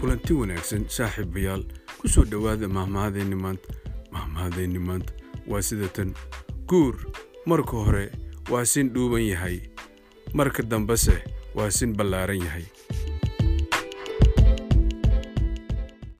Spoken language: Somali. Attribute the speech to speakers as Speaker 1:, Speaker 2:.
Speaker 1: kulanti wanaagsan saaxiibayaal ku soo dhowaada mahmahadeenni maanta. Mahmahadeenni maanta waa sida tan. Guur marka hore waa sin dhuuban yahay. Marka dambese waa sin ballaaran yahay.